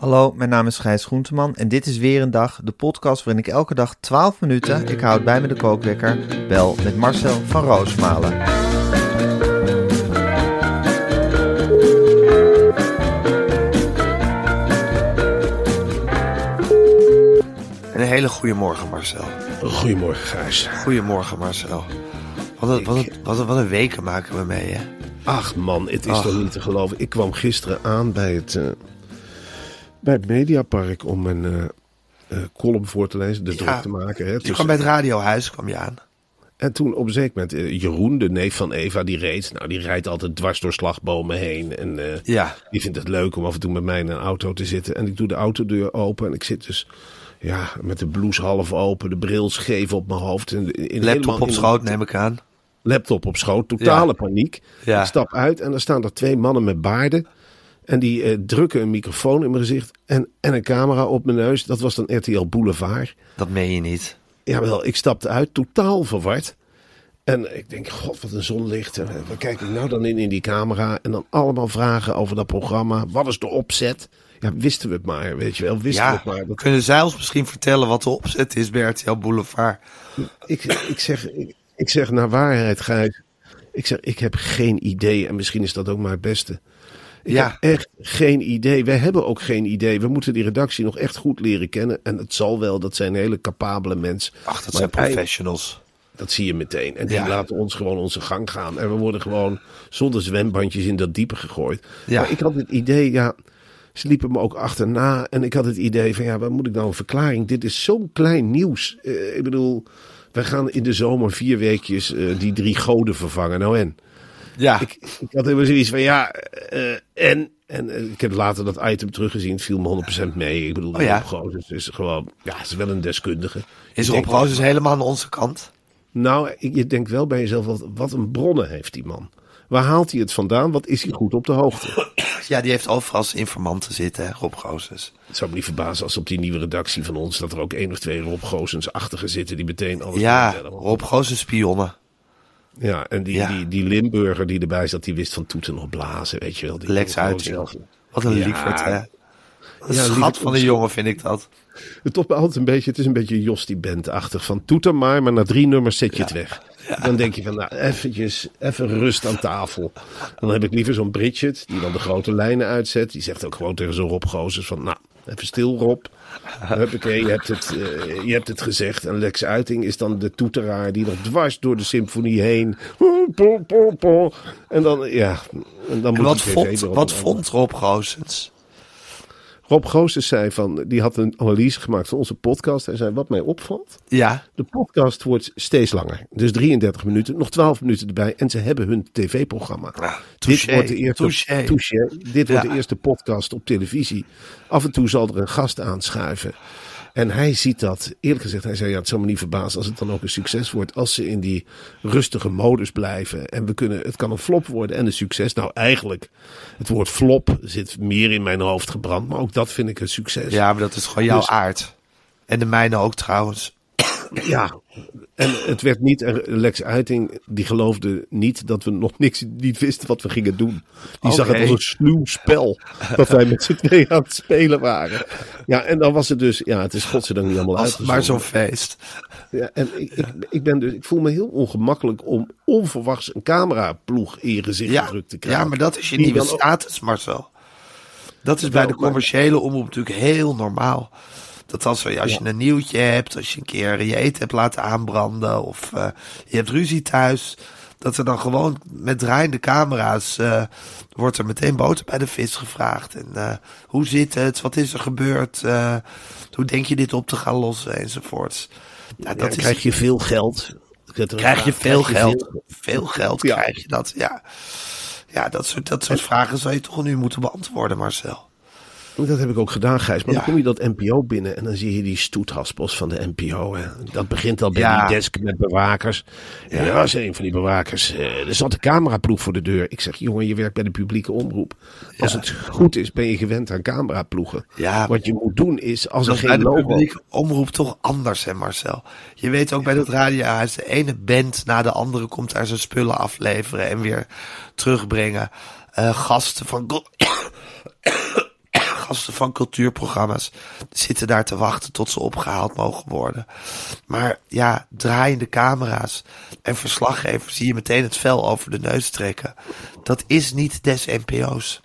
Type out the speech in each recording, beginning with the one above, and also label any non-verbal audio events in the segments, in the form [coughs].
Hallo, mijn naam is Gijs Groenteman en dit is weer een dag, de podcast waarin ik elke dag 12 minuten, ik houd bij me de kookwekker, bel met Marcel van Roosmalen. Een hele goede morgen, Marcel. Goedemorgen, Gijs. Goedemorgen, Marcel. Wat een, wat, een, wat, een, wat een weken maken we mee, hè? Ach man, het is Ach. toch niet te geloven. Ik kwam gisteren aan bij het, eh, bij het Mediapark om mijn eh, eh, column voor te lezen, de Ja. druk te maken. Hè, Je tussen- kwam bij het radiohuis, kwam je aan. En toen op een zeker moment, eh, Jeroen, de neef van Eva, die reed. Nou, die rijdt altijd dwars door slagbomen heen. En Ja. die vindt het leuk om af en toe met mij in een auto te zitten. En ik doe de autodeur open en ik zit dus... Ja, met de blouse half open, de bril scheef op mijn hoofd. En in, Laptop op schoot, neem ik aan. laptop op schoot. Totale Ja. paniek. Ja. Ik stap uit en dan staan er twee mannen met baarden. En die eh, drukken een microfoon in mijn gezicht en, en een camera op mijn neus. Dat was dan RTL Boulevard. Dat meen je niet. Jawel, ik stapte uit, totaal verward. En ik denk, god, wat een zonlicht. En, eh, Waar kijk ik nou dan in, in die camera? En dan allemaal vragen over dat programma. Wat is de opzet? Ja, wisten we het maar, weet je wel. Wisten we het maar. Dat, kunnen zij ons misschien vertellen wat de opzet is bij RTL Boulevard? ik, ik, zeg, ik, ik zeg naar waarheid, Gijs. Ik zeg, ik heb geen idee. En misschien is dat ook maar het beste. Ik Ja. heb echt geen idee. Wij hebben ook geen idee. We moeten die redactie nog echt goed leren kennen. En het zal wel, dat zijn hele capabele mensen. Ach, dat Maar zijn professionals. Dat zie je meteen. En die Ja. laten ons gewoon onze gang gaan. En we worden gewoon zonder zwembandjes in dat diepe gegooid. Ja. Maar ik had het idee, ja, ze liepen me ook achterna. En ik had het idee van, ja, waar moet ik nou een verklaring? Dit is zo'n klein nieuws. Eh, ik bedoel, wij gaan in de zomer vier weekjes eh, die drie goden vervangen. Nou en? Ja, Ik, ik had helemaal zoiets van, ja, eh, en... En ik heb later dat item teruggezien. Het viel me 100% mee. Ik bedoel, Oh ja? Rob Gozes is gewoon... Ja, ze is wel een deskundige. is Ik Rob Roos helemaal aan onze kant? nou, ik- je denkt wel bij jezelf, wat, wat een bronnen heeft die man. Waar haalt hij het vandaan? Wat is hij goed op de hoogte? Ja, die heeft overal zijn informanten zitten, hè, Rob Gozes. Het zou me niet verbazen als op die nieuwe redactie van ons... dat er ook één of twee Rob Goosens-achtigen zitten... die meteen alles Ja, vertellen. Rob Gozes spionnen. Ja, en die, Ja. Die, die Limburger die erbij zat... die wist van toeten nog blazen, weet je wel. Die Lex zelf- Wat een Ja. lieverd, hè. Een Ja, schat van een jongen vind ik dat. Het, altijd een beetje, het is een beetje Jostie Band-achtig. Van toeter maar, maar na drie nummers zet je het weg. Dan denk je van, nou, eventjes, even rust aan tafel. Dan heb ik liever zo'n Bridget, die dan de grote lijnen uitzet. Die zegt ook gewoon tegen zo'n Rob van, nou, even stil Rob. Huppakee, je hebt, het, eh, je hebt het gezegd. En Lex Uiting is dan de toeteraar die nog dwars door de symfonie heen. En dan, ja, en dan En moet wat, vond, wat vond Rob Gozes? Rob Gozes zei van, die had een analyse gemaakt van onze podcast. Hij zei, wat mij opvalt, Ja, de podcast wordt steeds langer. Dus 33 minuten, nog 12 minuten erbij. En ze hebben hun tv-programma. Ja, Dit wordt de eerste, touché. touché. Dit wordt de eerste podcast op televisie. Af en toe zal er een gast aanschuiven. En hij ziet dat. Eerlijk gezegd, hij zei: ja, het zou me niet verbazen als het dan ook een succes wordt. Als ze in die rustige modus blijven. En we kunnen, het kan een flop worden en een succes. Nou, eigenlijk, het woord flop zit meer in mijn hoofd gebrand. Maar ook dat vind ik een succes. ja, maar dat is gewoon jouw Dus- aard. En de mijne ook trouwens. Ja, en het werd niet, Lex Uiting, die geloofde niet dat we nog niks, niet wisten wat we gingen doen. Die zag het als een sluw spel, dat wij met z'n tweeën aan het spelen waren. Ja, en dan was het dus, ja, het is godzijdank niet allemaal uitgezonden. maar zo'n feest. Ja, en ik, ik, ik, ben dus, ik voel me heel ongemakkelijk om onverwachts een cameraploeg in je gezicht Ja, gedrukt te krijgen. ja, maar dat is je nieuwe status, Marcel. Dat is bij de commerciële omroep natuurlijk heel normaal. Dat als, we- als je een nieuwtje hebt, als je een keer je eten hebt laten aanbranden of eh, je hebt ruzie thuis, dat er dan gewoon met draaiende camera's eh, wordt er meteen boter bij de vis gevraagd. En eh, hoe zit het? Wat is er gebeurd? Hoe denk je dit op te gaan lossen? Enzovoorts. Ja, dat is, krijg je veel geld. krijg je veel Krijg je geld. veel- Veel geld Ja. krijg je dat, ja. Ja, dat soort, dat soort vragen zou je toch nu moeten beantwoorden, Marcel. Dat heb ik ook gedaan, Gijs. Maar Ja. dan kom je dat NPO binnen en dan zie je die stoethaspels van de NPO. Hè. Dat begint al bij Ja. die desk met bewakers. En er was een van die bewakers. eh, er zat een cameraploeg voor de deur. Ik zeg, jongen, je werkt bij de publieke omroep. Als Ja. het goed is, ben je gewend aan cameraploegen. Ja. Wat je moet doen is, als er Dat geen de logo... publieke omroep toch anders, hè Marcel? Je weet ook bij dat radiohuis, de ene band na de andere komt daar zijn spullen afleveren en weer terugbrengen. Eh, gasten van... gasten van cultuurprogramma's zitten daar te wachten tot ze opgehaald mogen worden. Maar ja, draaiende camera's en verslaggevers zie je meteen het vel over de neus trekken. Dat is niet des NPO's.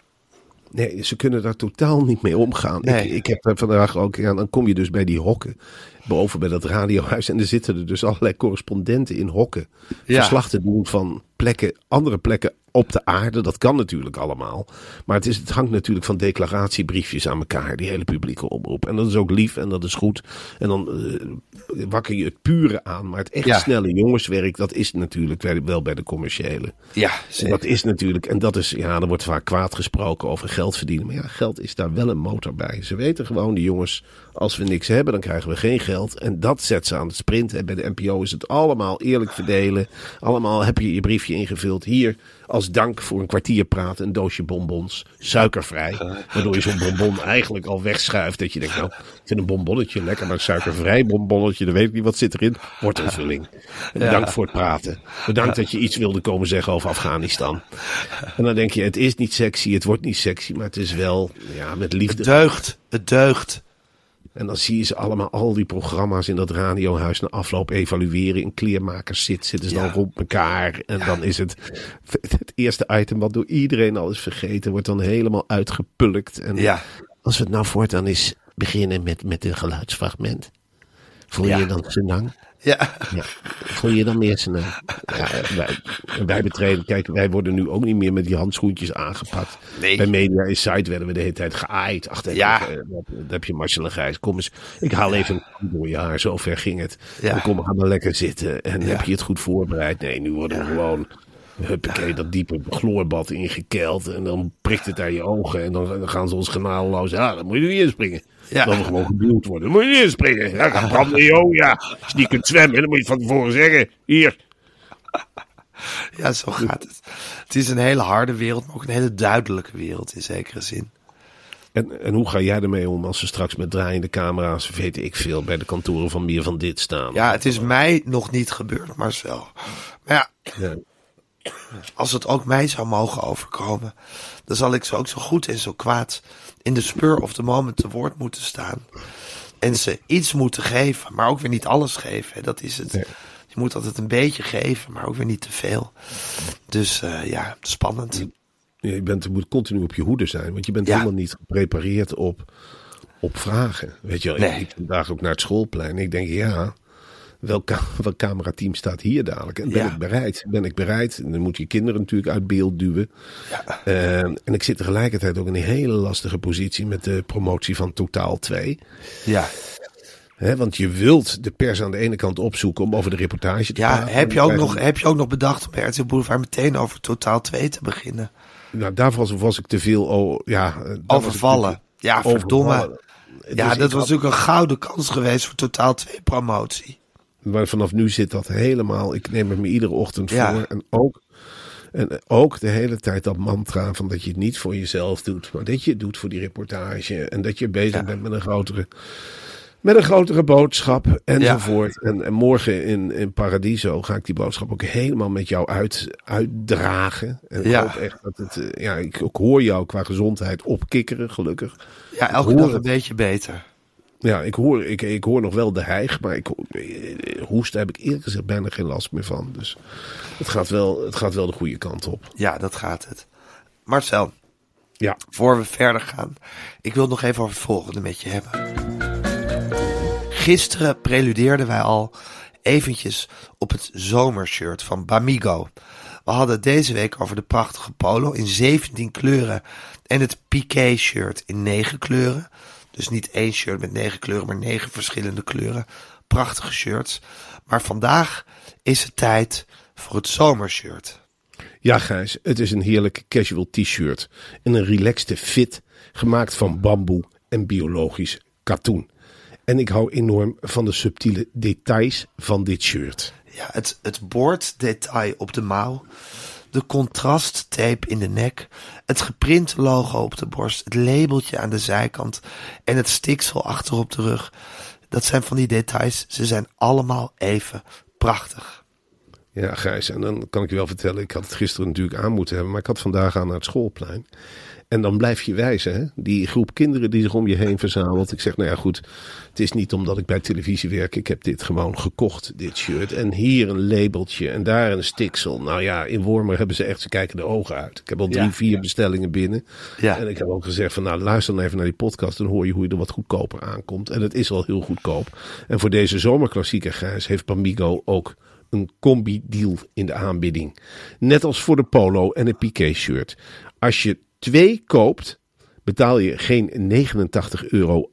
Nee, ze kunnen daar totaal niet mee omgaan. Nee. Ik, ik heb er vandaag ook, ja, dan kom je dus bij die hokken. Boven bij dat radiohuis. En er zitten er dus allerlei correspondenten in hokken. Ja. Verslag te doen van plekken, andere plekken op de aarde. Dat kan natuurlijk allemaal. Maar het, is, het hangt natuurlijk van declaratiebriefjes aan elkaar. Die hele publieke omroep. En dat is ook lief en dat is goed. En dan eh, wakker je het pure aan. Maar het echt Ja. snelle jongenswerk, dat is natuurlijk wel- wel bij de commerciële. Ja, En dat is natuurlijk, en dat is, ja, er wordt vaak kwaad gesproken over geld verdienen. Maar ja, geld is daar wel een motor bij. Ze weten gewoon, die jongens, als we niks hebben, dan krijgen we geen geld. En dat zet ze aan het sprint. En bij de NPO is het allemaal eerlijk verdelen. Allemaal heb je je briefje ingevuld. Hier, als dank voor een kwartier praten, een doosje bonbons. Suikervrij. Waardoor je zo'n bonbon eigenlijk al wegschuift. Dat je denkt, nou, ik vind een bonbonnetje lekker, maar een suikervrij bonbonnetje, dan weet ik niet wat zit erin. Wortelvulling. En bedankt voor het praten. Bedankt dat je iets wilde komen zeggen over Afghanistan. En dan denk je, het is niet sexy, het wordt niet sexy, maar het is wel ja, met liefde. Het deugt. Het deugt. En dan zie je ze allemaal, al die programma's in dat radiohuis na afloop evalueren. In kleermakers zit, zitten ze Ja. dan rond elkaar. En dan is het, het eerste item wat door iedereen al is vergeten, wordt dan helemaal uitgepulkt. En Ja. als we het nou voortaan eens beginnen met, met een geluidsfragment. Voel je dan senang? Ja. Ja. Je dan meer senang? Ja, wij, wij betreden, kijk, wij worden nu ook niet meer met die handschoentjes aangepakt. Nee. Bij Media Insight werden we de hele tijd geaaid. Ach, daar Ja. heb je, daar heb je Marcel en Gijs. Kom eens, ik haal even een door je haar. Zo ver ging het. Ja. Kom, ga maar lekker zitten. En heb je het goed voorbereid? Nee, nu worden we gewoon... Huppakee, dat diepe chloorbad ingekeld. En dan prikt het aan je ogen. En dan, dan gaan ze ons genadeloos. Ja, dan moet je niet inspringen. Ja. Dan we gewoon geduwd worden. Dan moet je niet inspringen. Ja, branden je ogen. Ja, als je niet kunt zwemmen, dan moet je van tevoren zeggen. Hier. Ja, zo gaat het. Het is een hele harde wereld, maar ook een hele duidelijke wereld in zekere zin. En, en hoe ga jij ermee om als ze straks met draaiende camera's, weet ik veel, bij de kantoren van meer van dit staan? Ja, het is mij nog niet gebeurd, Marcel. Maar ja, Ja. Als het ook mij zou mogen overkomen, dan zal ik zo ook zo goed en zo kwaad in de spur of de moment te woord moeten staan. En ze iets moeten geven, maar ook weer niet alles geven. Dat is het. Nee. Je moet altijd een beetje geven, maar ook weer niet te veel. Dus eh, ja, spannend. Je, bent, je moet continu op je hoede zijn, want je bent Ja. helemaal niet geprepareerd op, op vragen. Weet je wel, Nee. ik vandaag ook naar het schoolplein ik denk, ja, welk, [laughs] welk camerateam staat hier dadelijk? En ben Ja. ik bereid? Ben ik bereid? En dan moet je kinderen natuurlijk uit beeld duwen. Ja. Eh, en ik zit tegelijkertijd ook in een hele lastige positie met de promotie van Totaal 2. Ja. Want je wilt de pers aan de ene kant opzoeken om over de reportage te Ja, praten. heb je, ook nog, heb je ook nog bedacht om RTL Boulevard meteen over Totaal 2 te beginnen? Nou, daarvoor was, was ik te veel oh, ja, eh, Overvallen. Ja, verdomme. overvallen. Ja, Dus dat was natuurlijk een gouden kans geweest voor Totaal 2 promotie. Maar vanaf nu zit dat helemaal. Ik neem het me iedere ochtend Ja. voor. En ook, en ook de hele tijd dat mantra van dat je het niet voor jezelf doet. Maar dat je het doet voor die reportage. En dat je bezig Ja. bent met een grotere... Met een grotere boodschap enzovoort. En, en morgen in, in Paradiso ga ik die boodschap ook helemaal met jou uit, uitdragen. En ik Ja. hoop echt dat het, eh, ja, ik, ik hoor jou qua gezondheid opkikkeren, gelukkig. Ja, elke dag een beetje beter. Ja, ik hoor, ik, ik hoor nog wel de hijg, maar ik, eh, hoesten heb ik eerlijk gezegd bijna geen last meer van. Dus het gaat wel, het gaat wel de goede kant op. Ja, dat gaat het. Marcel, Ja, voor we verder gaan, ik wil nog even over het volgende met je hebben. Gisteren preludeerden wij al eventjes op het zomershirt van Bamigo. We hadden het deze week over de prachtige polo in 17 kleuren en het piqué shirt in 9 kleuren. Dus niet één shirt met 9 kleuren, maar 9 verschillende kleuren. Prachtige shirts. Maar vandaag is het tijd voor het zomershirt. Ja, Gijs, het is een heerlijke casual t-shirt. In een relaxte fit, gemaakt van bamboe en biologisch katoen. En ik hou enorm van de subtiele details van dit shirt. Ja, het, het boorddetail op de mouw. De contrasttape in de nek. Het geprinte logo op de borst. Het labeltje aan de zijkant. En het stiksel achter op de rug. Dat zijn van die details. Ze zijn allemaal even prachtig. Ja, Gijs, en dan kan ik je wel vertellen, ik had het gisteren natuurlijk aan moeten hebben, maar ik had vandaag aan naar het schoolplein. En dan blijf je wijzen, hè? Die groep kinderen die zich om je heen verzamelt. Ik zeg, nou ja, goed, het is niet omdat ik bij televisie werk. Ik heb dit gewoon gekocht, dit shirt. En hier een labeltje en daar een stiksel. Nou ja, in Wormer hebben ze echt, ze kijken de ogen uit. Ik heb al drie, Ja. vier bestellingen binnen. Ja. En ik heb ook gezegd van, nou luister dan even naar die podcast. Dan hoor je hoe je er wat goedkoper aankomt. En het is al heel goedkoop. En voor deze zomerklassieker, Gijs, heeft Pamigo ook een combi-deal in de aanbieding. Net als voor de polo en het piqué-shirt. Als je twee koopt, betaal je geen 89,98 euro.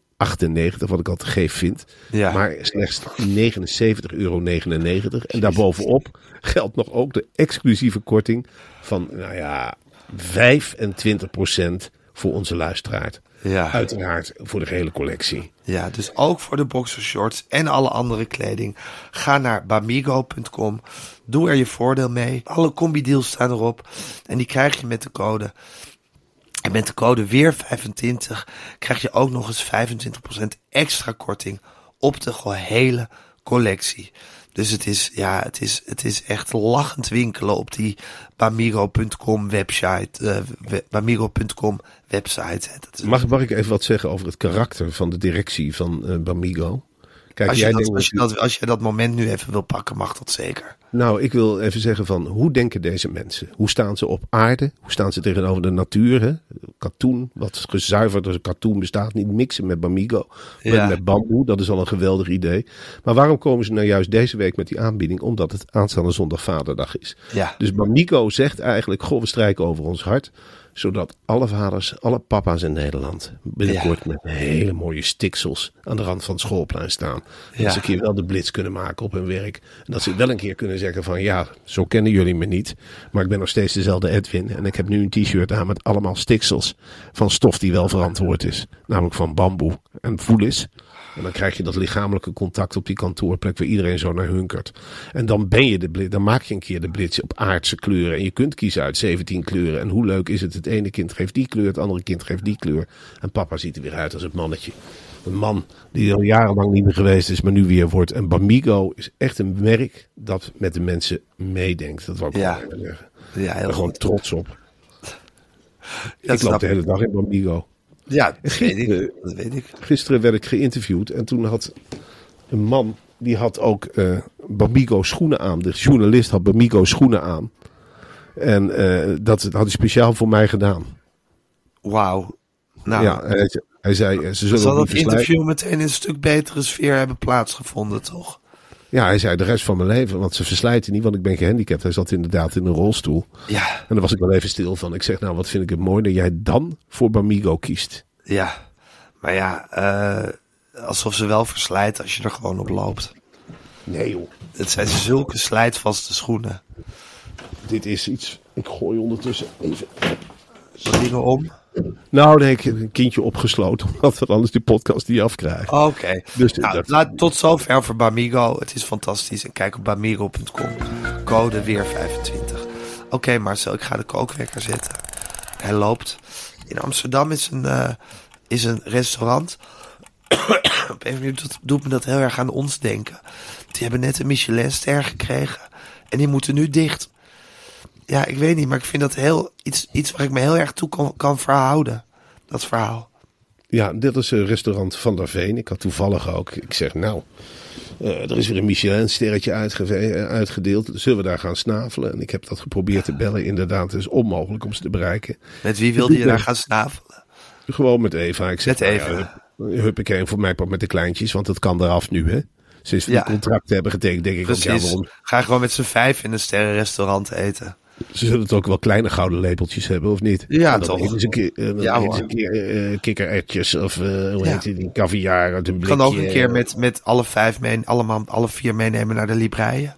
wat ik al te geef vind. Ja. Maar slechts 79,99 euro. En daarbovenop geldt nog ook de exclusieve korting van, nou ja, 25% voor onze luisteraar. Ja. Uiteraard voor de gehele collectie. Ja, dus ook voor de boxershorts en alle andere kleding. Ga naar bamigo.com. Doe er je voordeel mee. Alle combi-deals staan erop. En die krijg je met de code. En met de code weer25 krijg je ook nog eens 25% extra korting op de gehele collectie. Dus het is, ja, het is, het is echt lachend winkelen op die bamigo.com website. eh, bamigo.com website. Mag, mag ik even wat zeggen over het karakter van de directie van eh, Bamigo? Kijk, Als je, jij dat, denkt als, je dat, als je dat moment nu even wil pakken, mag dat zeker. Nou, ik wil even zeggen van hoe denken deze mensen? Hoe staan ze op aarde? Hoe staan ze tegenover de natuur? Hè? Katoen, wat gezuiverd als katoen bestaat niet. Mixen met Bamigo, met, Ja. met bamboe. Dat is al een geweldig idee. Maar waarom komen ze nou juist deze week met die aanbieding? Omdat het aanstaande zondag vaderdag is. Ja. Dus Bamigo zegt eigenlijk, goh, we strijken over ons hart. Zodat alle vaders, alle papa's in Nederland binnenkort met hele mooie stiksels aan de rand van het schoolplein staan. Ja. Dat ze een keer wel de blitz kunnen maken op hun werk. En dat ze wel een keer kunnen zeggen van ja, zo kennen jullie me niet. Maar ik ben nog steeds dezelfde Edwin. En ik heb nu een t-shirt aan met allemaal stiksels van stof die wel verantwoord is. Namelijk van bamboe en voelis. En dan krijg je dat lichamelijke contact op die kantoorplek waar iedereen zo naar hunkert. En dan ben je de blitz, dan maak je een keer de blitz op aardse kleuren. En je kunt kiezen uit 17 kleuren. En hoe leuk is het? Het ene kind geeft die kleur, het andere kind geeft die kleur. En papa ziet er weer uit als het mannetje. Een man die al jarenlang niet meer geweest is, maar nu weer wordt. En Bamigo is echt een merk dat met de mensen meedenkt. Dat wou ik Ja. zeggen. Ja, Ik ben heel gewoon trots op. Dat ik loop de hele dag in Bamigo. Ja, [laughs] dat weet ik. Dat weet ik. Gisteren werd ik geïnterviewd en toen had een man, die had ook Bamigo schoenen aan. De journalist had Bamigo schoenen aan. En eh, dat had hij speciaal voor mij gedaan. Wauw. Nou, ja, hij, hij zei, eh, ze zullen zal dat interview meteen in een stuk betere sfeer hebben plaatsgevonden, toch? Ja, hij zei de rest van mijn leven, want ze verslijten niet, want ik ben gehandicapt. Hij zat inderdaad in een rolstoel. Ja, En daar was ik wel even stil van. Ik zeg, nou, wat vind ik het mooi dat jij dan voor Bamigo kiest. ja. Maar ja, eh, alsof ze wel verslijt als je er gewoon op loopt. Nee joh, Het zijn zulke slijtvaste schoenen. dit is iets. Ik gooi ondertussen even Wat dingen om. Nou, ik heb een kindje opgesloten, [laughs] omdat we anders die podcast niet afkrijgen. Oké. Dus nou, dat- laat, tot zover voor Bamigo. Het is fantastisch. En kijk op bamigo.com. Code weer 25. Oké Marcel, ik ga de kookwekker zetten. Hij loopt. In Amsterdam is een, eh, is een restaurant. [coughs] op een manier doet, doet me dat heel erg aan ons denken. Die hebben net een Michelinster gekregen. En die moeten nu dicht. Ja, ik weet niet, maar ik vind dat heel, iets, iets waar ik me heel erg toe kan, kan verhouden. Dat verhaal. Ja, dit is een restaurant Van der Veen. Ik had toevallig ook, ik zeg nou, eh, er is weer een Michelin-sterretje eh, uitgedeeld. Zullen we daar gaan snavelen? En ik heb dat geprobeerd te bellen. Inderdaad, het is onmogelijk om ze te bereiken. Met wie wilde je daar gaan snavelen? Gewoon met Eva. Ik zeg, Met nou ja, Eva. hup- huppakee, voor mij met de kleintjes, want het kan eraf nu, hè. Sinds we Ja. die contracten hebben getekend, denk ik ook, ja, Precies. waarom? Ga gewoon met z'n vijf in een sterrenrestaurant eten. Ze zullen het ook wel kleine gouden lepeltjes hebben, of niet? Ja, toch. eten ze een keer, eh, Ja, ze een keer eh, kikkererwtjes of eh, hoe heet die, die caviar uit een Ik blikje. kan ook een keer met, met alle vijf mee, allemaal, alle vier meenemen naar de Libreien.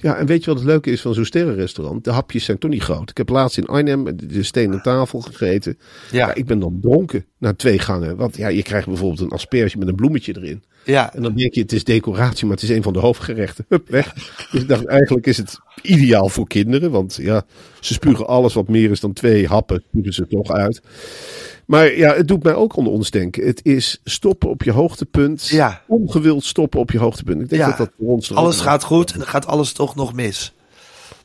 Ja, en weet je wat het leuke is van zo'n sterrenrestaurant? De hapjes zijn toch niet groot. Ik heb laatst in Arnhem de stenen tafel gegeten. Ja. Ja, ik ben dan dronken na twee gangen. Want ja, je krijgt bijvoorbeeld een asperge met een bloemetje erin. Ja, En dan denk je, het is decoratie, maar het is een van de hoofdgerechten. [laughs] Hup, weg. Dus ik dacht, eigenlijk is het ideaal voor kinderen. Want ja, ze spugen alles wat meer is dan twee happen, spugen ze toch uit. Maar ja, het doet mij ook onder ons denken. Het is stoppen op je hoogtepunt. Ja. Ongewild stoppen op je hoogtepunt. Ik denk Ja. dat dat voor ons alles gaat goed en dan gaat alles toch nog mis.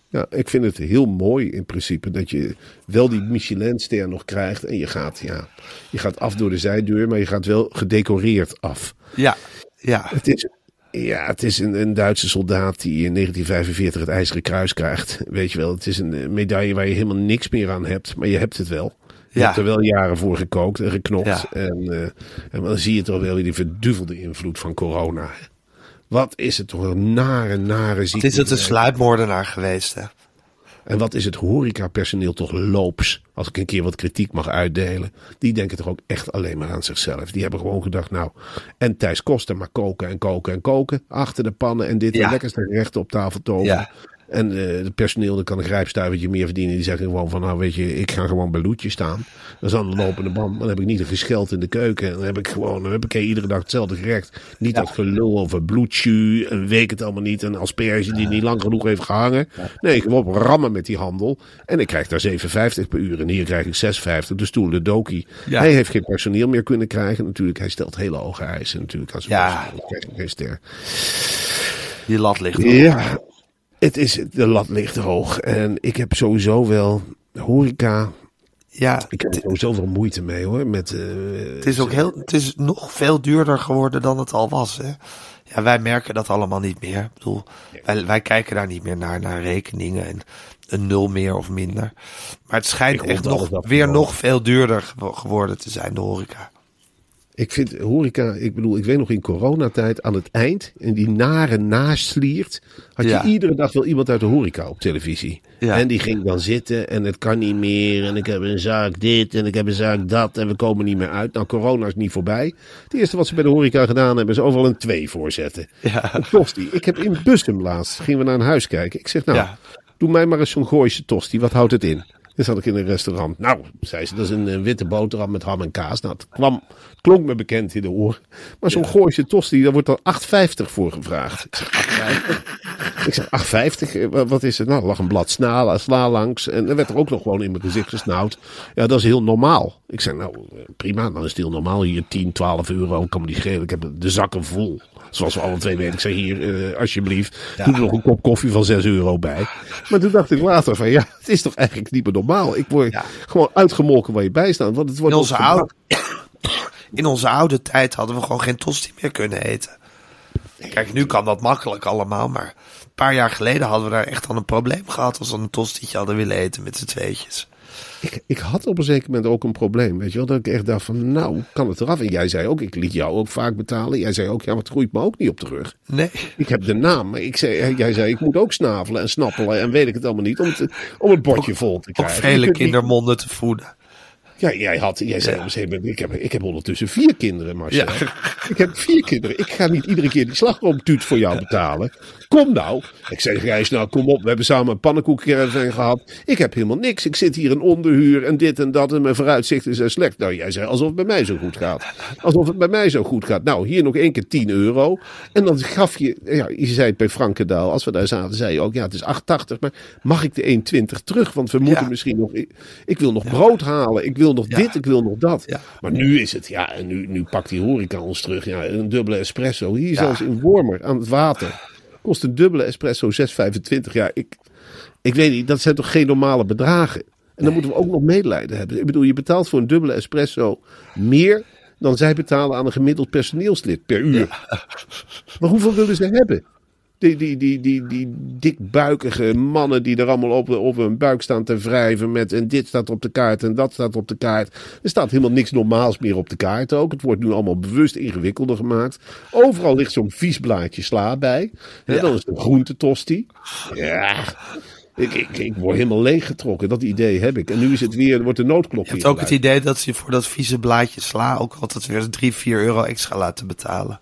Ja, ik vind het heel mooi in principe dat je wel die Michelin-ster nog krijgt. En je gaat, ja, je gaat af door de zijdeur, maar je gaat wel gedecoreerd af. Ja, ja. Het is, ja, het is een, een Duitse soldaat die in 1945 het IJzeren Kruis krijgt. Weet je wel, het is een eh, medaille waar je helemaal niks meer aan hebt, maar je hebt het wel. Je Ja. hebt er wel jaren voor gekookt en geknopt. Ja. En, eh, en dan zie je toch wel weer die verduvelde invloed van corona. Wat is het toch een nare, nare ziekte. Het is het een sluipmoordenaar geweest, hè? En wat is het horecapersoneel toch loops? Als ik een keer wat kritiek mag uitdelen. Die denken toch ook echt alleen maar aan zichzelf. Die hebben gewoon gedacht, nou, en Thijs Koster maar koken en koken en koken. Achter de pannen en dit Ja. en lekkerste gerechten op tafel toveren. Ja. En eh het personeel dat kan een grijpstuivertje meer verdienen. Die zeggen gewoon van, nou weet je, ik ga gewoon bij Loetje staan. Dat is aan de lopende band. Dan heb ik niet een gescheld in de keuken. Dan heb ik gewoon, dan heb ik iedere dag hetzelfde gerecht. Niet dat gelul over bloedju en weet het allemaal niet. En asperge die niet lang genoeg heeft gehangen. Nee, gewoon rammen met die handel. En ik krijg daar 7,50 per uur. En hier krijg ik 6,50. De stoel, de dokie. Ja. Hij heeft geen personeel meer kunnen krijgen. Natuurlijk, hij stelt hele hoge eisen natuurlijk zijn Ja. personeel. Hij krijgt geen ster. Die lat ligt er. Ja, het is, de lat ligt hoog. En ik heb sowieso wel horeca. Ja, Ik heb er sowieso wel moeite mee hoor. Met, eh, het is ook heel, het is nog veel duurder geworden dan het al was, hè? Ja, wij merken dat allemaal niet meer. Ik bedoel, wij, wij kijken daar niet meer naar, naar rekeningen en een nul meer of minder. Maar het schijnt echt nog, weer nog veel duurder gewo- geworden te zijn, de horeca. Ik vind horeca, ik bedoel, ik weet nog in coronatijd aan het eind, in die nare nasliert, had je Ja. iedere dag wel iemand uit de horeca op televisie. Ja. En die ging dan zitten en het kan niet meer en ik heb een zaak dit en ik heb een zaak dat en we komen niet meer uit. Nou, corona is niet voorbij. Het eerste wat ze bij de horeca gedaan hebben is overal een 2 voorzetten. Ja. Een tosti. Ik heb in Bussum laatst, gingen we naar een huis kijken. Ik zeg nou, Ja. doe mij maar eens zo'n Gooise tosti, wat houdt het in? Dan zat ik in een restaurant. Nou, zei ze, dat is een, witte boterham met ham en kaas. Nou, het, kwam, klonk me bekend in de oren. Maar zo'n Gooise tosti, daar wordt dan 8,50 voor gevraagd. Ik zeg, 8,50? Ik zeg, 8,50? Eh, wa- Wat is het? Nou, er lag een blad sla, sla langs. En er werd er ook nog gewoon in mijn gezicht gesnauwd. Ja, dat is heel normaal. Ik zeg, nou, eh, prima, dan is het heel normaal. Hier 10, 12 euro, kan me niet schelen. Ik heb de zakken vol. Zoals we alle twee weten. Ik zeg hier, eh, alsjeblieft, doe er nog een kop koffie van 6 euro bij. Maar toen dacht ik later van, ja, het is toch eigenlijk niet meer normaal. Ik word Ja. gewoon uitgemolken waar je bij staat. Want het wordt onze. In onze oude tijd hadden we gewoon geen tosti meer kunnen eten. Kijk, nu kan dat makkelijk allemaal, maar een paar jaar geleden hadden we daar echt al een probleem gehad als we een tostietje hadden willen eten met z'n tweetjes. Ik, ik had op een zeker moment ook een probleem. Weet je wel, dat ik echt dacht van, nou, kan het eraf? En jij zei ook, ik liet jou ook vaak betalen. Jij zei ook, ja, maar het groeit me ook niet op de rug. Nee. Ik heb de naam, maar ik zei, jij zei, ik moet ook snavelen en snappelen en weet ik het allemaal niet. Om het, om het bordje vol te krijgen. Je vele kindermonden te voeden. Ja, jij, had, jij zei op een gegeven moment, ik heb, ik heb ondertussen vier kinderen, Marcel. Ja. Ik heb vier kinderen. Ik ga niet iedere keer die slagroomtuut voor jou betalen. Kom nou. Ik zeg, Gijs, nou kom op. We hebben samen een pannenkoekencaravan gehad. Ik heb helemaal niks. Ik zit hier in onderhuur en dit en dat. En mijn vooruitzichten zijn slecht. Nou, jij zei alsof het bij mij zo goed gaat. Alsof het bij mij zo goed gaat. Nou, hier nog één keer 10 euro. En dan gaf je, ja, je zei het bij Frankendaal. Als we daar zaten, zei je ook, ja, het is 8,80. Maar mag ik de 1,20 terug? Want we moeten Ja. misschien nog, ik, ik wil nog brood halen. Ik wil wil nog Ja. dit, ik wil nog dat. Ja. Maar nu is het, ja, en nu, nu pakt die horeca ons terug. Ja, een dubbele espresso. Hier zelfs in Wormer aan het water. Kost een dubbele espresso 6,25. Ja, ik, ik weet niet, dat zijn toch geen normale bedragen? En dan moeten we ook nog medelijden hebben. Ik bedoel, je betaalt voor een dubbele espresso meer dan zij betalen aan een gemiddeld personeelslid per uur. Maar hoeveel willen ze hebben? Die, die, die, die, die dikbuikige mannen die er allemaal op, op hun buik staan te wrijven met en dit staat op de kaart en dat staat op de kaart. Er staat helemaal niks normaals meer op de kaart ook. Het wordt nu allemaal bewust ingewikkelder gemaakt. Overal ligt zo'n vies blaadje sla bij. Hè, Dan is een groentetosti. Ja, ik, ik, ik word helemaal leeggetrokken. Dat idee heb ik. En nu is het weer, wordt de noodklok Je hebt ook het idee dat ze je voor dat vieze blaadje sla ook altijd weer 3, 4 euro extra laten betalen.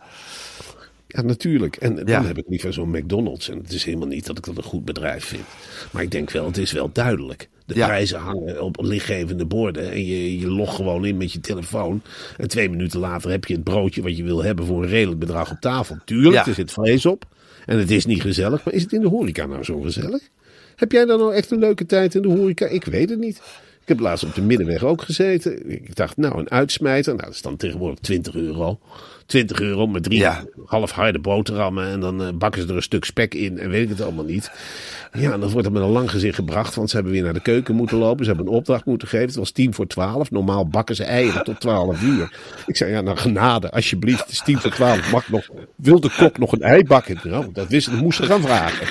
Ja, natuurlijk. En dan Ja. heb ik liever zo'n McDonald's. En het is helemaal niet dat ik dat een goed bedrijf vind. Maar ik denk wel, het is wel duidelijk. De Ja. prijzen hangen op lichtgevende borden. En je, je logt gewoon in met je telefoon. En twee minuten later heb je het broodje wat je wil hebben voor een redelijk bedrag op tafel. Tuurlijk, Ja. er zit vlees op. En het is niet gezellig. Maar is het in de horeca nou zo gezellig? Heb jij dan nou echt een leuke tijd in de horeca? Ik weet het niet. Ik heb laatst op de middenweg ook gezeten. Ik dacht, nou, een uitsmijter. Nou, dat is dan tegenwoordig 20 euro. 20 euro met drie Ja. half harde boterhammen. En dan eh, bakken ze er een stuk spek in en weet ik het allemaal niet. Ja, en dan wordt het met een lang gezicht gebracht. Want ze hebben weer naar de keuken moeten lopen. Ze hebben een opdracht moeten geven. Het was tien voor twaalf. Normaal bakken ze eieren tot twaalf uur. Ik zei, ja, nou genade, alsjeblieft. Het is tien voor twaalf. Mag nog, wil de kok nog een ei bakken? Nou, dat wist dat moest ze gaan vragen.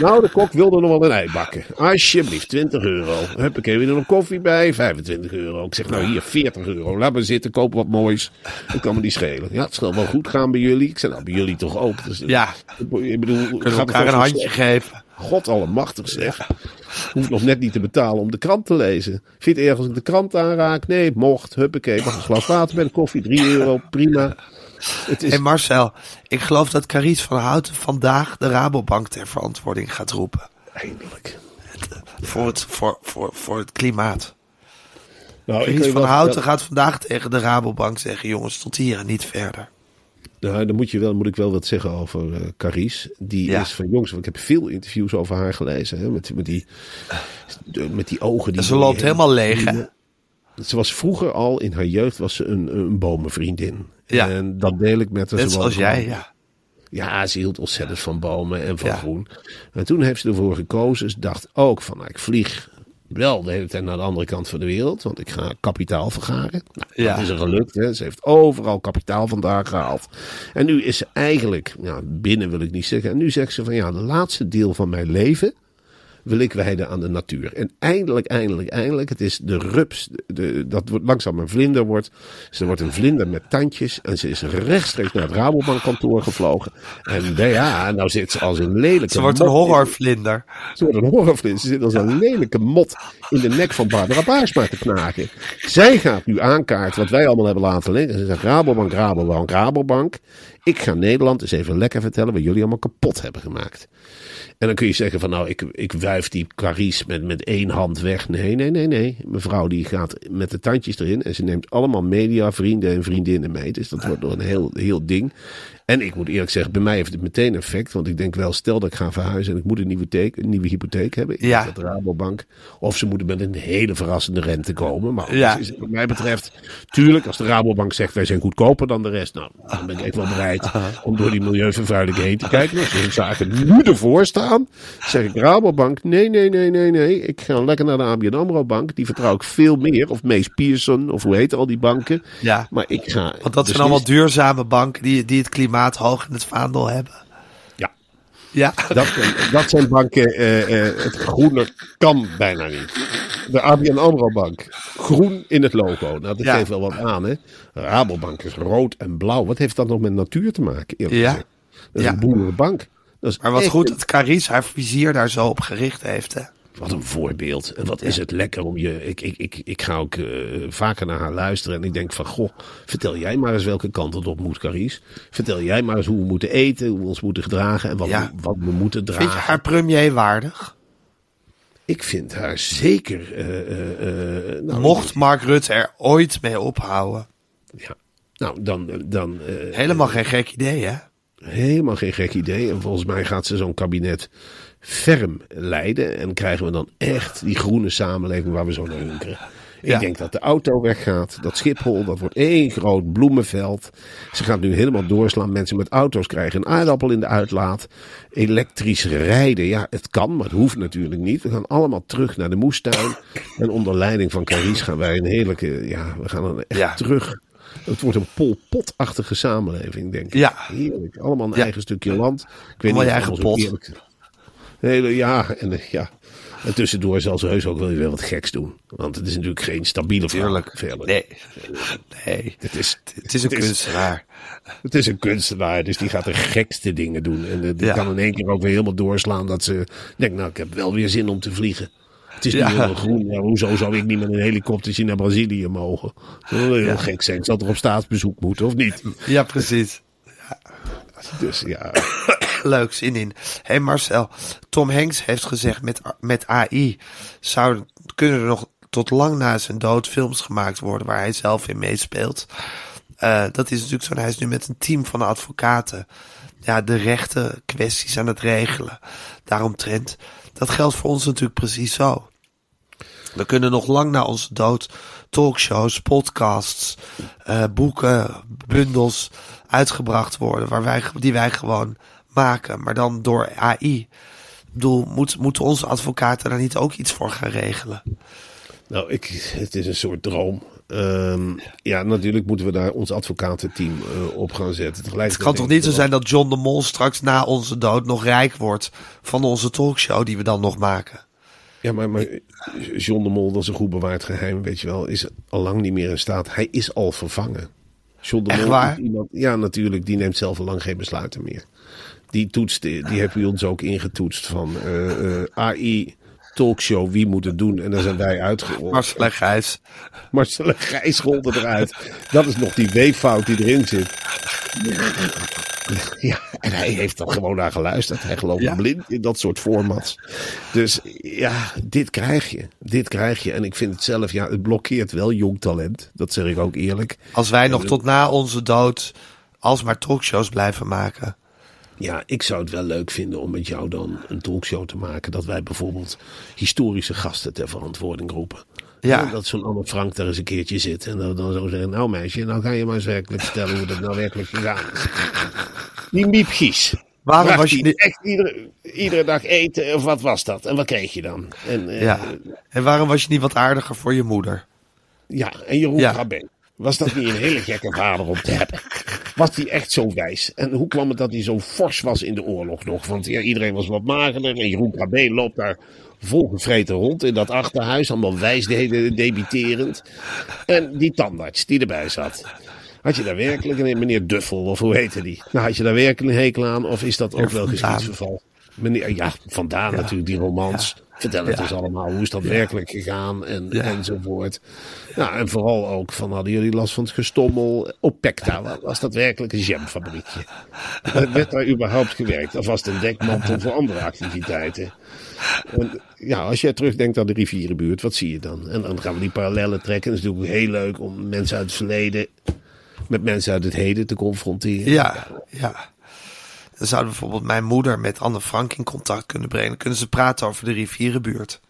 Nou, de kok wilde nog wel een ei bakken. Alsjeblieft, 20 euro. Huppakee, weer nog koffie bij, 25 euro. Ik zeg, nou hier, 40 euro. Laat maar zitten, koop wat moois. Dat kan me niet schelen. Ja, het zal wel goed gaan bij jullie. Ik zei, nou, bij jullie toch ook. Dus, Ja. Ik bedoel, Kunnen we het elkaar een handje slecht? geven? God allemachtig zeg. Hoeft nog net niet te betalen om de krant te lezen. Vind je het erg als ik de krant aanraak? Nee, mocht. Huppakee, mag een glas water bij de koffie. 3 euro, prima. Het is, Hey Marcel, ik geloof dat Carice van Houten vandaag de Rabobank ter verantwoording gaat roepen. eindelijk. Voor het, voor, voor, voor het klimaat. Nou, Carice van wel- Houten gaat vandaag tegen de Rabobank zeggen: jongens, tot hier en niet verder. Nou, dan moet, je wel, moet ik wel wat zeggen over eh Carice. Die Ja. is van jongs, want ik heb veel interviews over haar gelezen. Hè, met, met, die, met die ogen. Die En ze loopt helemaal leeg, hè? Ze was vroeger al, in haar jeugd, was ze een, een bomenvriendin. Ja. En dat deel ik met haar. Net zoals jij, ja. Ja, ze hield ontzettend van bomen en van Ja. groen. En toen heeft ze ervoor gekozen. Ze dacht ook van, nou, ik vlieg wel de hele tijd naar de andere kant van de wereld. Want ik ga kapitaal vergaren. Nou, Ja. Dat is er gelukt. Hè. Ze heeft overal kapitaal vandaan gehaald. En nu is ze eigenlijk, ja, binnen wil ik niet zeggen. En nu zegt ze van, ja, de laatste deel van mijn leven wil ik wijden aan de natuur. En eindelijk, eindelijk, eindelijk. Het is de rups. De, dat wordt langzaam een vlinder wordt. Ze wordt een vlinder met tandjes. En ze is rechtstreeks naar het Rabobankkantoor gevlogen. En ja, nou zit ze als een lelijke Ze wordt een horrorvlinder. Ze wordt een horrorvlinder. Ze zit als een lelijke mot in de nek van Barbara Baarsma te knagen. Zij gaat nu aankaarten wat wij allemaal hebben laten liggen. Ze zegt Rabobank, Rabobank, Rabobank. Ik ga Nederland eens even lekker vertellen wat jullie allemaal kapot hebben gemaakt. En dan kun je zeggen van nou, ik, ik wuif die Carice met, met één hand weg. Nee, nee, nee, nee. Mevrouw die gaat met de tandjes erin. En ze neemt allemaal media, vrienden en vriendinnen mee. Dus dat wordt door een heel, heel ding. En ik moet eerlijk zeggen, bij mij heeft het meteen effect. Want ik denk wel, stel dat ik ga verhuizen en ik moet een nieuwe, hypotheek, een nieuwe hypotheek hebben. Ja. dat de Rabobank. Of ze moeten met een hele verrassende rente komen. Maar Ja. is het wat mij betreft, tuurlijk, als de Rabobank zegt wij zijn goedkoper dan de rest. Nou, dan ben ik echt wel bereid om door die milieuvervuiling heen te kijken. Als de zaken nu ervoor staan, zeg ik Rabobank, nee, nee, nee, nee, nee. Ik ga lekker naar de ABN AMRO bank. Die vertrouw ik veel meer. Of Mees Pierson, of hoe heet al die banken. Ja. Maar ik ga... Want dat zijn beslist- allemaal duurzame banken die, die het klimaat hoog in het vaandel hebben. Ja. Ja. Dat, dat zijn banken, eh, eh, het groene kan bijna niet. De ABN AMRO bank, groen in het logo. Nou, dat Ja. geeft wel wat aan, hè. Rabobank is rood en blauw. Wat heeft dat nog met natuur te maken, eerlijk Ja. gezegd? Dat is Ja. een boerenbank. Dat is Maar wat goed een- dat Carice haar vizier daar zo op gericht heeft. Hè? Wat een voorbeeld. En wat is het lekker om je... Ik, ik, ik, ik ga ook eh, vaker naar haar luisteren. En ik denk van, goh, vertel jij maar eens welke kant het op moet, Carice. Vertel jij maar eens hoe we moeten eten, hoe we ons moeten gedragen. En wat, Ja. we, wat we moeten dragen. Vind je haar premier waardig? Ik vind haar zeker... eh, eh, nou, Mocht Mark Rutte er ooit mee ophouden? Ja. Nou, dan... dan Helemaal geen gek idee, hè? Helemaal geen gek idee. En volgens mij gaat ze zo'n kabinet ferm leiden. En krijgen we dan echt die groene samenleving waar we zo naar hunkeren. Ik Ja. denk dat de auto weggaat. Dat Schiphol, dat wordt één groot bloemenveld. Ze gaat nu helemaal doorslaan. Mensen met auto's krijgen een aardappel in de uitlaat. Elektrisch rijden, ja, het kan, maar het hoeft natuurlijk niet. We gaan allemaal terug naar de moestuin. En onder leiding van Carice gaan wij een heerlijke, ja, we gaan dan echt Ja. terug. Het wordt een polpotachtige samenleving, denk ik. Ja. Heerlijk. Allemaal een Ja. eigen stukje land. Ik weet Allemaal je of eigen pot. eerlijk- Hele, ja, en, eh, ja. En tussendoor zal ze heus ook wel weer wat geks doen. Want het is natuurlijk geen stabiele. Tuurlijk. verder. Nee. Nee. Het is, Het is een het is- kunstenaar. Het is een kunstenaar, dus die gaat de gekste dingen doen. En eh, die Ja. kan in één keer ook weer helemaal doorslaan dat ze denkt, nou, ik heb wel weer zin om te vliegen. Het is nu Ja. helemaal groen. Ja, hoezo zou ik niet met een helikoptertje naar Brazilië mogen? Dat heel Ja. gek zijn. Ik zal toch op staatsbezoek moeten, of niet? Ja, precies. Dus ja, Leuk, zin in. hey Marcel, Tom Hanks heeft gezegd met, met AI zou, kunnen er nog tot lang na zijn dood films gemaakt worden waar hij zelf in meespeelt. Eh, dat is natuurlijk zo. Hij is nu met een team van advocaten ja, de rechten kwesties aan het regelen. Daaromtrent. Dat geldt voor ons natuurlijk precies zo. We kunnen nog lang na onze dood talkshows, podcasts, eh, boeken, bundels uitgebracht worden. Waar wij, die wij gewoon maken. Maar dan door AI. Ik bedoel, moet, moeten onze advocaten daar niet ook iets voor gaan regelen? nou, ik, het is een soort droom. Ehm, ja, natuurlijk moeten we daar ons advocatenteam eh, op gaan zetten. Het kan toch niet zo zijn dat John de Mol straks na onze dood nog rijk wordt van onze talkshow die we dan nog maken? Ja, maar, maar John de Mol, dat is een goed bewaard geheim, weet je wel, is al lang niet meer in staat. Hij is al vervangen. John de Echt Mol waar? is iemand, ja, natuurlijk, die neemt zelf al lang geen besluiten meer. Die toetst, die heeft bij ons ook ingetoetst van eh, eh, AI, talkshow, wie moet het doen? En daar zijn wij uitgerold. Marcel en Gijs. Marcel Gijs rolde eruit. Dat is nog die weeffout die erin zit. Ja, en hij heeft dan gewoon naar geluisterd. Hij gelooft Ja. blind in dat soort formats. Dus ja, dit krijg je. Dit krijg je. En ik vind het zelf, ja, het blokkeert wel jong talent. Dat zeg ik ook eerlijk. Als wij nog tot na onze dood alsmaar talkshows blijven maken. Ja, ik zou het wel leuk vinden om met jou dan een talkshow te maken. Dat wij bijvoorbeeld historische gasten ter verantwoording roepen. Ja. En dat zo'n Anne Frank daar eens een keertje zit. En dan, dan zo zeggen, nou meisje, nou ga je maar eens werkelijk vertellen hoe dat nou werkelijk gegaan is. Die Miep Gies. Waarom Bracht was je niet- echt iedere, iedere dag eten? Of wat was dat? En wat kreeg je dan? En, eh, Ja. En waarom was je niet wat aardiger voor je moeder? ja, en Jeroen Ja. Krabbe. Was dat niet een hele gekke vader om te hebben? Was hij echt zo wijs? En hoe kwam het dat hij zo fors was in de oorlog nog? Want ja, iedereen was wat magerder. En Jeroen Krabbe loopt daar volgevreten rond in dat achterhuis. Allemaal wijsheden debiterend. En die tandarts die erbij zat. Had je daar werkelijk een meneer Duffel, of hoe heette die? Nou, had je daar werkelijk een hekel aan? Of is dat ook wel geschiedsverval? Meneer, ja, vandaan natuurlijk, die romans. Vertel het eens allemaal, hoe is dat werkelijk gegaan en, enzovoort. Nou, en vooral ook van, hadden jullie last van het gestommel? Opekta, wa- was dat werkelijk een jamfabriekje? Eh, Werd daar überhaupt gewerkt? Of was het een dekmantel voor andere activiteiten? En, ja, als jij terugdenkt aan de rivierenbuurt, wat zie je dan? En dan gaan we die parallellen trekken. Het is natuurlijk heel leuk om mensen uit het verleden met mensen uit het heden te confronteren. Ja, ja. Dan zouden we bijvoorbeeld mijn moeder met Anne Frank in contact kunnen brengen. Dan kunnen ze praten over de rivierenbuurt.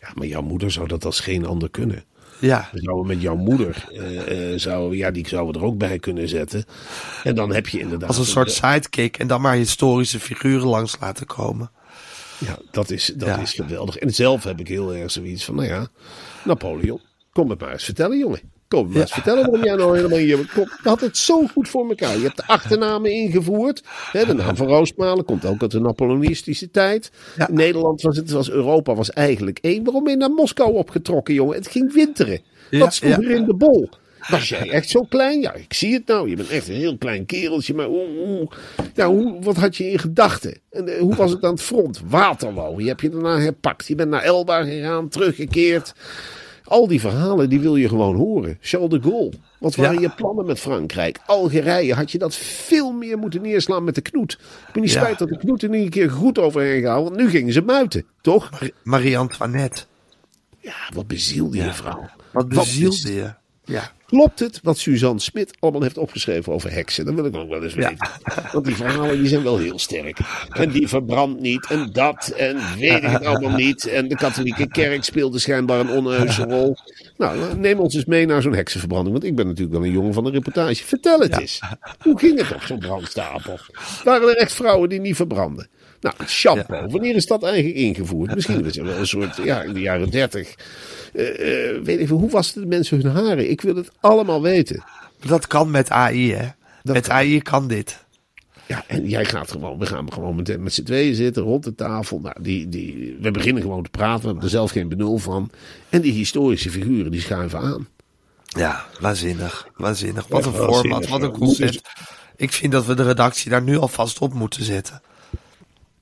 Ja, maar jouw moeder zou dat als geen ander kunnen. Ja, We zouden met jouw moeder, eh, eh, zou, ja, die zouden we er ook bij kunnen zetten. En dan heb je inderdaad... als een soort sidekick. En dan maar historische figuren langs laten komen. Ja, dat is, dat Ja. is geweldig. En zelf heb ik heel erg zoiets van, nou ja, Napoleon, kom het maar eens vertellen, jongen. Kom maar eens vertellen waarom jij nou helemaal hier... Kom, je had het zo goed voor elkaar. Je hebt de achternamen ingevoerd. Hè, de naam van Roosmalen komt ook uit de Napoleonistische tijd. In Nederland was het, was Europa was eigenlijk één. Waarom ben je naar Moskou opgetrokken, jongen? Het ging winteren. Wat stond er in de bol? Was jij echt zo klein? Ja, ik zie het nou. Je bent echt een heel klein kereltje. Maar hoe, ja, hoe, wat had je in gedachten? En eh, hoe was het aan het front? Waterloo. Je hebt je daarna herpakt. Je bent naar Elba gegaan, teruggekeerd. Al die verhalen, die wil je gewoon horen. Charles de Gaulle. Wat waren Ja. je plannen met Frankrijk? Algerije, had je dat veel meer moeten neerslaan met de knoet. Ik ben niet Ja. spijt dat de knoet er niet een keer goed overheen gehaald. Want nu gingen ze muiten, toch? Marie-Antoinette. Ja, wat bezielde je vrouw? Wat bez- bezielde je? Ja. Klopt het wat Suzanne Smit allemaal heeft opgeschreven over heksen? Dat wil ik ook wel eens weten. Want die verhalen die zijn wel heel sterk. En die verbrandt niet en dat en weet ik het allemaal niet. En de katholieke kerk speelde schijnbaar een onheuse rol. Nou, neem ons eens mee naar zo'n heksenverbranding. Want ik ben natuurlijk wel een jongen van de reportage. Vertel het eens. Hoe ging het op zo'n brandstapel? Waren er echt vrouwen die niet verbranden? Nou, shampoo. Wanneer is dat eigenlijk ingevoerd? Misschien was het wel een soort, ja, in de jaren dertig. Eh, eh, weet veel, hoe was het de mensen hun haren? Ik wil het allemaal weten. Dat kan met AI, hè? met AI kan dit. Ja, en jij gaat gewoon, we gaan gewoon met, met z'n tweeën zitten rond de tafel. Nou, die, die, we beginnen gewoon te praten, we hebben er zelf geen benul van. En die historische figuren die schuiven aan. Ja, waanzinnig. Waanzinnig. Wat Ja, een waanzinnig. format, wat een concept. Ik vind dat we de redactie daar nu alvast op moeten zetten.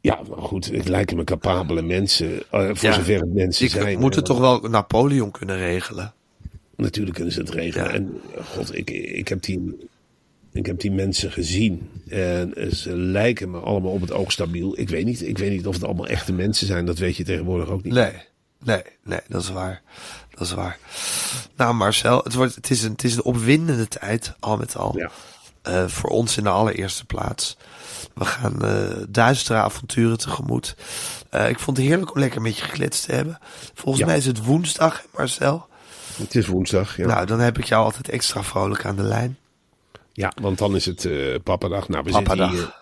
Ja, maar goed, het lijken me capabele mensen. eh, voor Ja. zover het mensen Ik zijn. moet het eh, toch wel Napoleon kunnen regelen. Natuurlijk kunnen ze het regelen. Ja. En god, ik, ik, heb die, ik heb die mensen gezien. En ze lijken me allemaal op het oog stabiel. Ik weet niet, ik weet niet of het allemaal echte mensen zijn. Dat weet je tegenwoordig ook niet. Nee, nee, nee, dat is waar. Dat is waar. Nou, Marcel, het, wordt, het, is, een, het is een opwindende tijd, al met al. Ja. Eh, voor ons in de allereerste plaats. We gaan eh duistere avonturen tegemoet. Eh, ik vond het heerlijk om lekker met je gekletst te hebben. Volgens Ja. mij is het woensdag, Marcel. Het is woensdag. Ja. Nou, dan heb ik jou altijd extra vrolijk aan de lijn. Ja, want dan is het papadag. Nou, we. Zitten hier,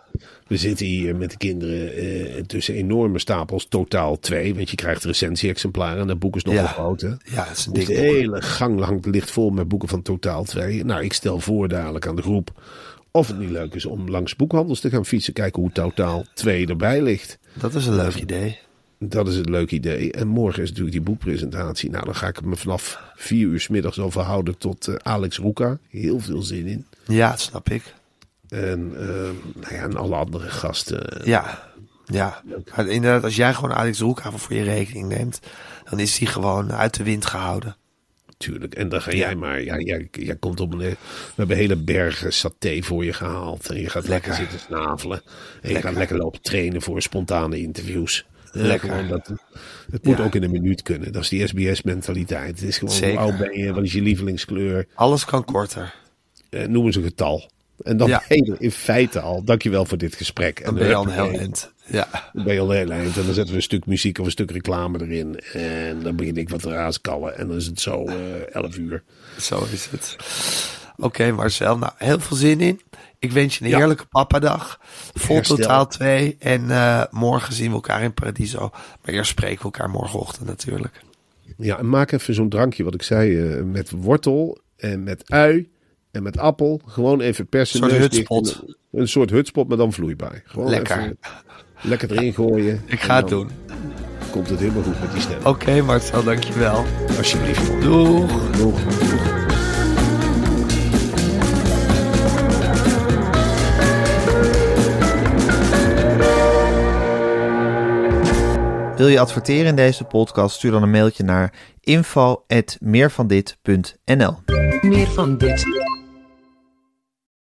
we zitten hier met de kinderen eh, tussen enorme stapels. Totaal twee. Want je krijgt recensie-exemplaren. En dat boek is nogal Ja. groot, hè? Ja, het is een Dus dik de hele gang ligt vol met boeken van Totaal 2. Nou, ik stel voor dadelijk aan de groep of het niet leuk is om langs boekhandels te gaan fietsen. Kijken hoe Totaal 2 erbij ligt. Dat is een leuk idee. Dat is het leuk idee. En morgen is natuurlijk die boekpresentatie. Nou, dan ga ik me vanaf vier uur 's middags over houden tot eh, Alex Roeka. Heel veel zin in. Ja, dat snap ik. En, eh, nou ja, en alle andere gasten. Ja, ja. Maar inderdaad, als jij gewoon Alex Roekhaven voor je rekening neemt, dan is die gewoon uit de wind gehouden. Tuurlijk. En dan ga jij maar. Ja, jij, jij komt op een. We hebben hele bergen saté voor je gehaald. En je gaat lekker, Lekker. zitten snavelen. En je gaat lekker lopen trainen voor spontane interviews. Eh, Lekker. gewoon dat, het moet Ja. ook in een minuut kunnen. Dat is die SBS-mentaliteit. Het is gewoon Zeker. hoe oud ben je? Wat is je lievelingskleur? Alles kan korter. Eh, noem eens een getal. En dan Ja. ben je in feite al. Dankjewel voor dit gesprek. Dan En ben je al een heel eind. Ja, Dan ben je al heel eind. En dan zetten we een stuk muziek of een stuk reclame erin. En dan begin ik wat te raaskallen. En dan is het zo eh 11 uur. zo is het. Oké, Marcel. Nou, heel veel zin in. Ik wens je een Ja. heerlijke papadag. Vol Herstel. totaal 2. En eh, morgen zien we elkaar in Paradiso. Maar eerst spreken we elkaar morgenochtend natuurlijk. Ja, en maak even zo'n drankje, wat ik zei, eh, met wortel en met ui en met appel. Gewoon even persen. Een soort hutspot. en- Een soort hutspot, maar dan vloeibaar. Gewoon Lekker. even lekker erin gooien. Ik ga het doen. Komt het helemaal goed met die stem. Oké, Marcel, dankjewel. Alsjeblieft. Doeg. Doeg. Wil je adverteren in deze podcast? Stuur dan een mailtje naar info@meervandit.nl. Meer van dit.